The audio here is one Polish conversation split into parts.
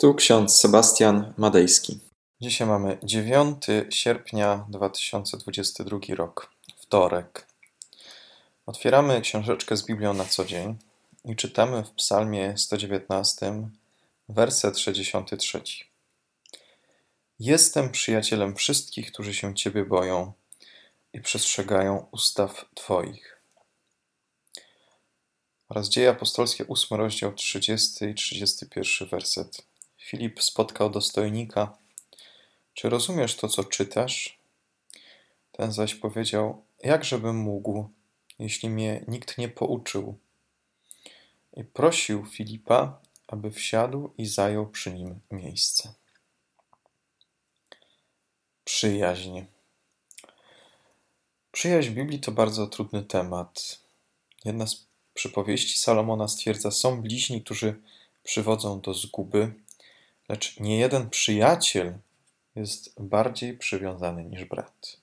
Tu ksiądz Sebastian Madejski. Dzisiaj mamy 9 sierpnia 2022 rok, wtorek. Otwieramy książeczkę z Biblią na co dzień i czytamy w Psalmie 119, werset 63. Jestem przyjacielem wszystkich, którzy się Ciebie boją i przestrzegają ustaw Twoich. Oraz Dzieje Apostolskie, 8 rozdział, 30 i 31 werset. Filip spotkał dostojnika. Czy rozumiesz to, co czytasz? Ten zaś powiedział: Jakżebym mógł, jeśli mnie nikt nie pouczył? I prosił Filipa, aby wsiadł i zajął przy nim miejsce. Przyjaźń. Przyjaźń Biblii to bardzo trudny temat. Jedna z przypowieści Salomona stwierdza: Są bliźni, którzy przywodzą do zguby, lecz niejeden przyjaciel jest bardziej przywiązany niż brat.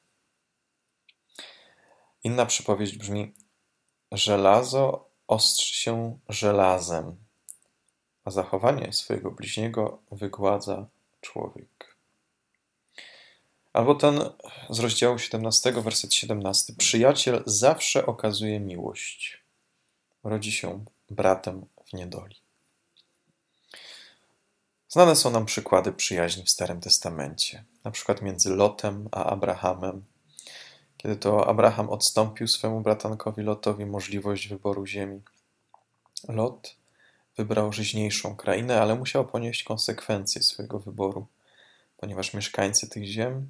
Inna przypowieść brzmi: Żelazo ostrzy się żelazem, a zachowanie swojego bliźniego wygładza człowiek. Albo ten z rozdziału 17, werset 17. Przyjaciel zawsze okazuje miłość. Rodzi się bratem w niedoli. Znane są nam przykłady przyjaźni w Starym Testamencie, na przykład między Lotem a Abrahamem. Kiedy to Abraham odstąpił swemu bratankowi Lotowi możliwość wyboru ziemi. Lot wybrał żyźniejszą krainę, ale musiał ponieść konsekwencje swojego wyboru, ponieważ mieszkańcy tych ziem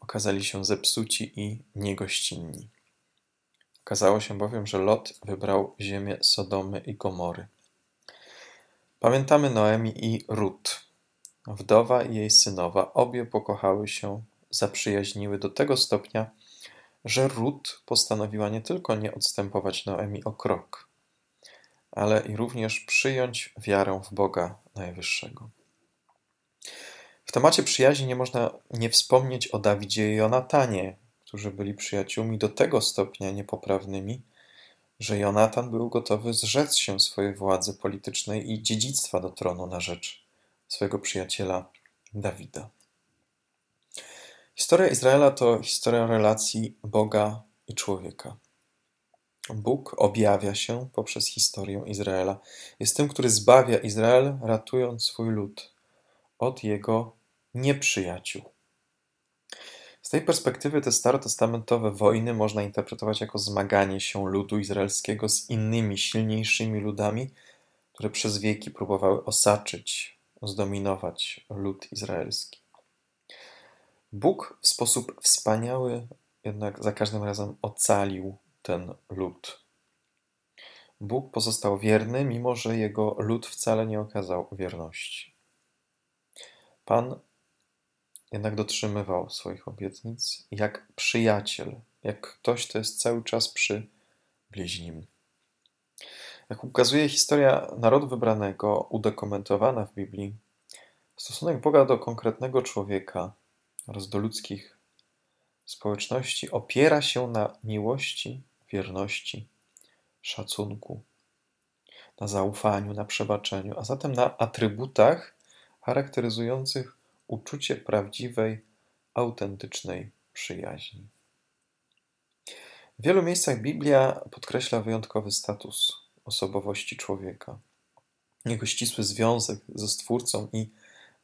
okazali się zepsuci i niegościnni. Okazało się bowiem, że Lot wybrał ziemię Sodomy i Gomory. Pamiętamy Noemi i Rut. Wdowa i jej synowa obie pokochały się, zaprzyjaźniły do tego stopnia, że Rut postanowiła nie tylko nie odstępować Noemi o krok, ale i również przyjąć wiarę w Boga Najwyższego. W temacie przyjaźni nie można nie wspomnieć o Dawidzie i Jonatanie, którzy byli przyjaciółmi do tego stopnia niepoprawnymi, że Jonatan był gotowy zrzec się swojej władzy politycznej i dziedzictwa do tronu na rzecz swojego przyjaciela Dawida. Historia Izraela to historia relacji Boga i człowieka. Bóg objawia się poprzez historię Izraela. Jest tym, który zbawia Izrael, ratując swój lud od jego nieprzyjaciół. Z tej perspektywy te starotestamentowe wojny można interpretować jako zmaganie się ludu izraelskiego z innymi, silniejszymi ludami, które przez wieki próbowały osaczyć, zdominować lud izraelski. Bóg w sposób wspaniały jednak za każdym razem ocalił ten lud. Bóg pozostał wierny, mimo że jego lud wcale nie okazał wierności. Pan jednak dotrzymywał swoich obietnic jak przyjaciel, jak ktoś, kto jest cały czas przy bliźnim. Jak ukazuje historia narodu wybranego, udokumentowana w Biblii, stosunek Boga do konkretnego człowieka oraz do ludzkich społeczności opiera się na miłości, wierności, szacunku, na zaufaniu, na przebaczeniu, a zatem na atrybutach charakteryzujących uczucie prawdziwej, autentycznej przyjaźni. W wielu miejscach Biblia podkreśla wyjątkowy status osobowości człowieka, jego ścisły związek ze Stwórcą i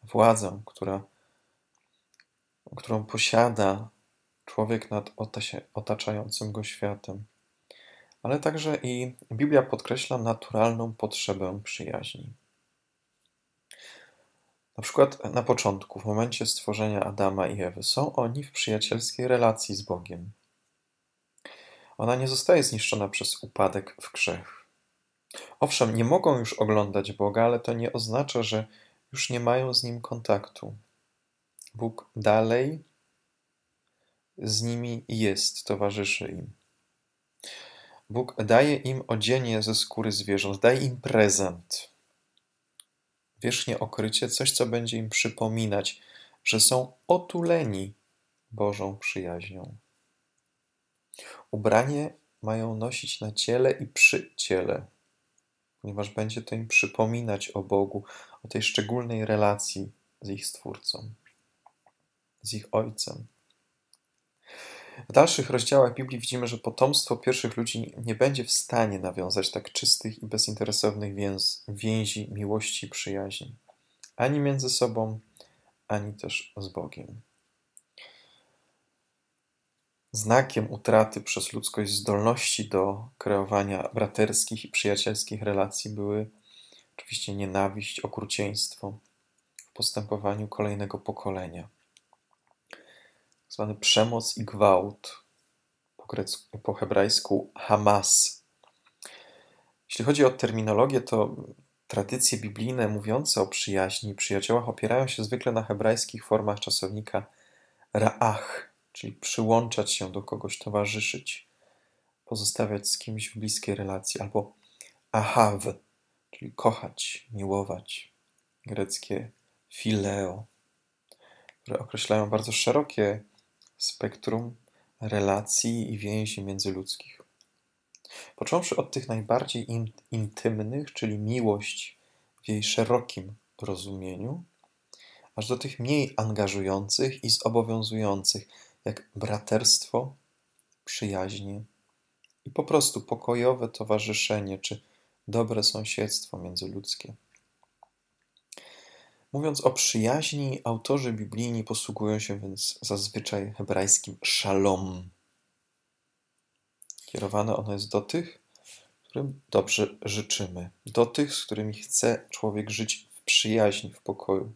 władzą, która, którą posiada człowiek nad otaczającym go światem. Ale także i Biblia podkreśla naturalną potrzebę przyjaźni. Na przykład na początku, w momencie stworzenia Adama i Ewy, są oni w przyjacielskiej relacji z Bogiem. Ona nie zostaje zniszczona przez upadek w grzech. Owszem, nie mogą już oglądać Boga, ale to nie oznacza, że już nie mają z nim kontaktu. Bóg dalej z nimi jest, towarzyszy im. Bóg daje im odzienie ze skóry zwierząt, daje im prezent wierzchnie okrycie, coś, co będzie im przypominać, że są otuleni Bożą przyjaźnią. Ubranie mają nosić na ciele i przy ciele. ponieważ będzie to im przypominać o Bogu, o tej szczególnej relacji z ich Stwórcą, z ich Ojcem. W dalszych rozdziałach Biblii widzimy, że potomstwo pierwszych ludzi nie będzie w stanie nawiązać tak czystych i bezinteresownych więz, więzi miłości i przyjaźni, ani między sobą, ani też z Bogiem. Znakiem utraty przez ludzkość zdolności do kreowania braterskich i przyjacielskich relacji były oczywiście nienawiść, okrucieństwo w postępowaniu kolejnego pokolenia zwany przemoc i gwałt, po, grecku, po hebrajsku Hamas. Jeśli chodzi o terminologię, to tradycje biblijne mówiące o przyjaźni i przyjaciołach opierają się zwykle na hebrajskich formach czasownika ra'ach, czyli przyłączać się do kogoś, towarzyszyć, pozostawiać z kimś w bliskiej relacji, albo ahav, czyli kochać, miłować, greckie fileo, które określają bardzo szerokie spektrum relacji i więzi międzyludzkich. Począwszy od tych najbardziej in, intymnych, czyli miłość w jej szerokim rozumieniu, aż do tych mniej angażujących i zobowiązujących, jak braterstwo, przyjaźnie i po prostu pokojowe towarzyszenie czy dobre sąsiedztwo międzyludzkie. Mówiąc o przyjaźni, autorzy biblijni posługują się więc zazwyczaj hebrajskim shalom. Kierowane ono jest do tych, którym dobrze życzymy, do tych, z którymi chce człowiek żyć w przyjaźni, w pokoju.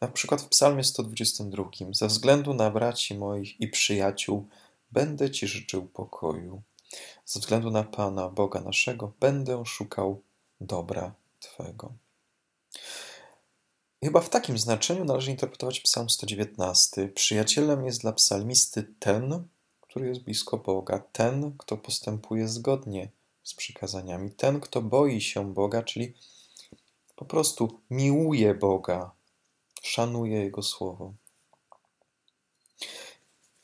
Na przykład w Psalmie 122: Ze względu na braci moich i przyjaciół będę Ci życzył pokoju. Ze względu na Pana, Boga naszego, będę szukał dobra Twego. Chyba w takim znaczeniu należy interpretować Psalm 119. Przyjacielem jest dla psalmisty ten, który jest blisko Boga, ten, kto postępuje zgodnie z przykazaniami, ten, kto boi się Boga, czyli po prostu miłuje Boga, szanuje Jego słowo.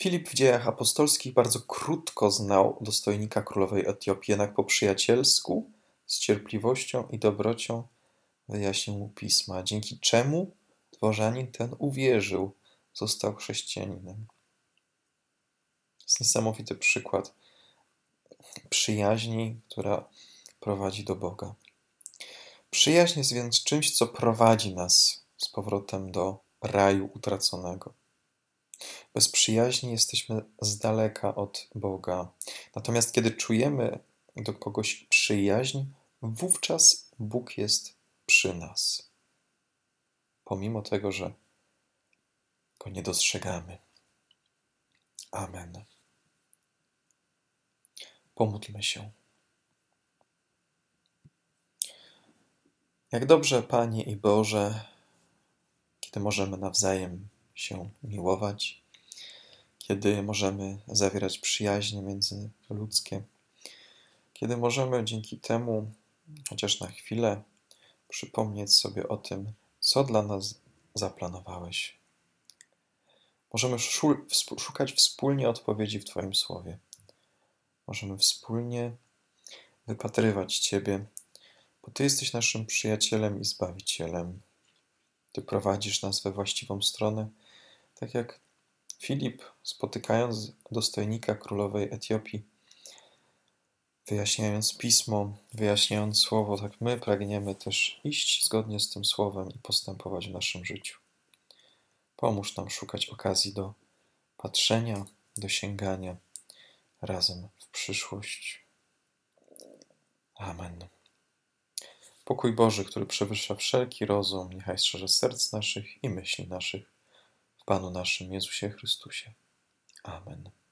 Filip w dziejach apostolskich bardzo krótko znał dostojnika królowej Etiopii, jednak po przyjacielsku, z cierpliwością i dobrocią wyjaśnił mu pisma, dzięki czemu dworzanin ten uwierzył, został chrześcijaninem. To jest niesamowity przykład przyjaźni, która prowadzi do Boga. Przyjaźń jest więc czymś, co prowadzi nas z powrotem do raju utraconego. Bez przyjaźni jesteśmy z daleka od Boga. Natomiast kiedy czujemy do kogoś przyjaźń, wówczas Bóg jest przy nas, pomimo tego, że go nie dostrzegamy. Amen. Pomódlmy się. Jak dobrze, Panie i Boże, kiedy możemy nawzajem się miłować, kiedy możemy zawierać przyjaźnie międzyludzkie, kiedy możemy dzięki temu, chociaż na chwilę, przypomnieć sobie o tym, co dla nas zaplanowałeś. Możemy szukać wspólnie odpowiedzi w Twoim słowie. Możemy wspólnie wypatrywać Ciebie, bo Ty jesteś naszym przyjacielem i zbawicielem. Ty prowadzisz nas we właściwą stronę, tak jak Filip, spotykając dostojnika królowej Etiopii, wyjaśniając pismo, wyjaśniając słowo, tak my pragniemy też iść zgodnie z tym słowem i postępować w naszym życiu. Pomóż nam szukać okazji do patrzenia, do sięgania razem w przyszłość. Amen. Pokój Boży, który przewyższa wszelki rozum, niechaj strzeże serc naszych i myśli naszych w Panu naszym Jezusie Chrystusie. Amen.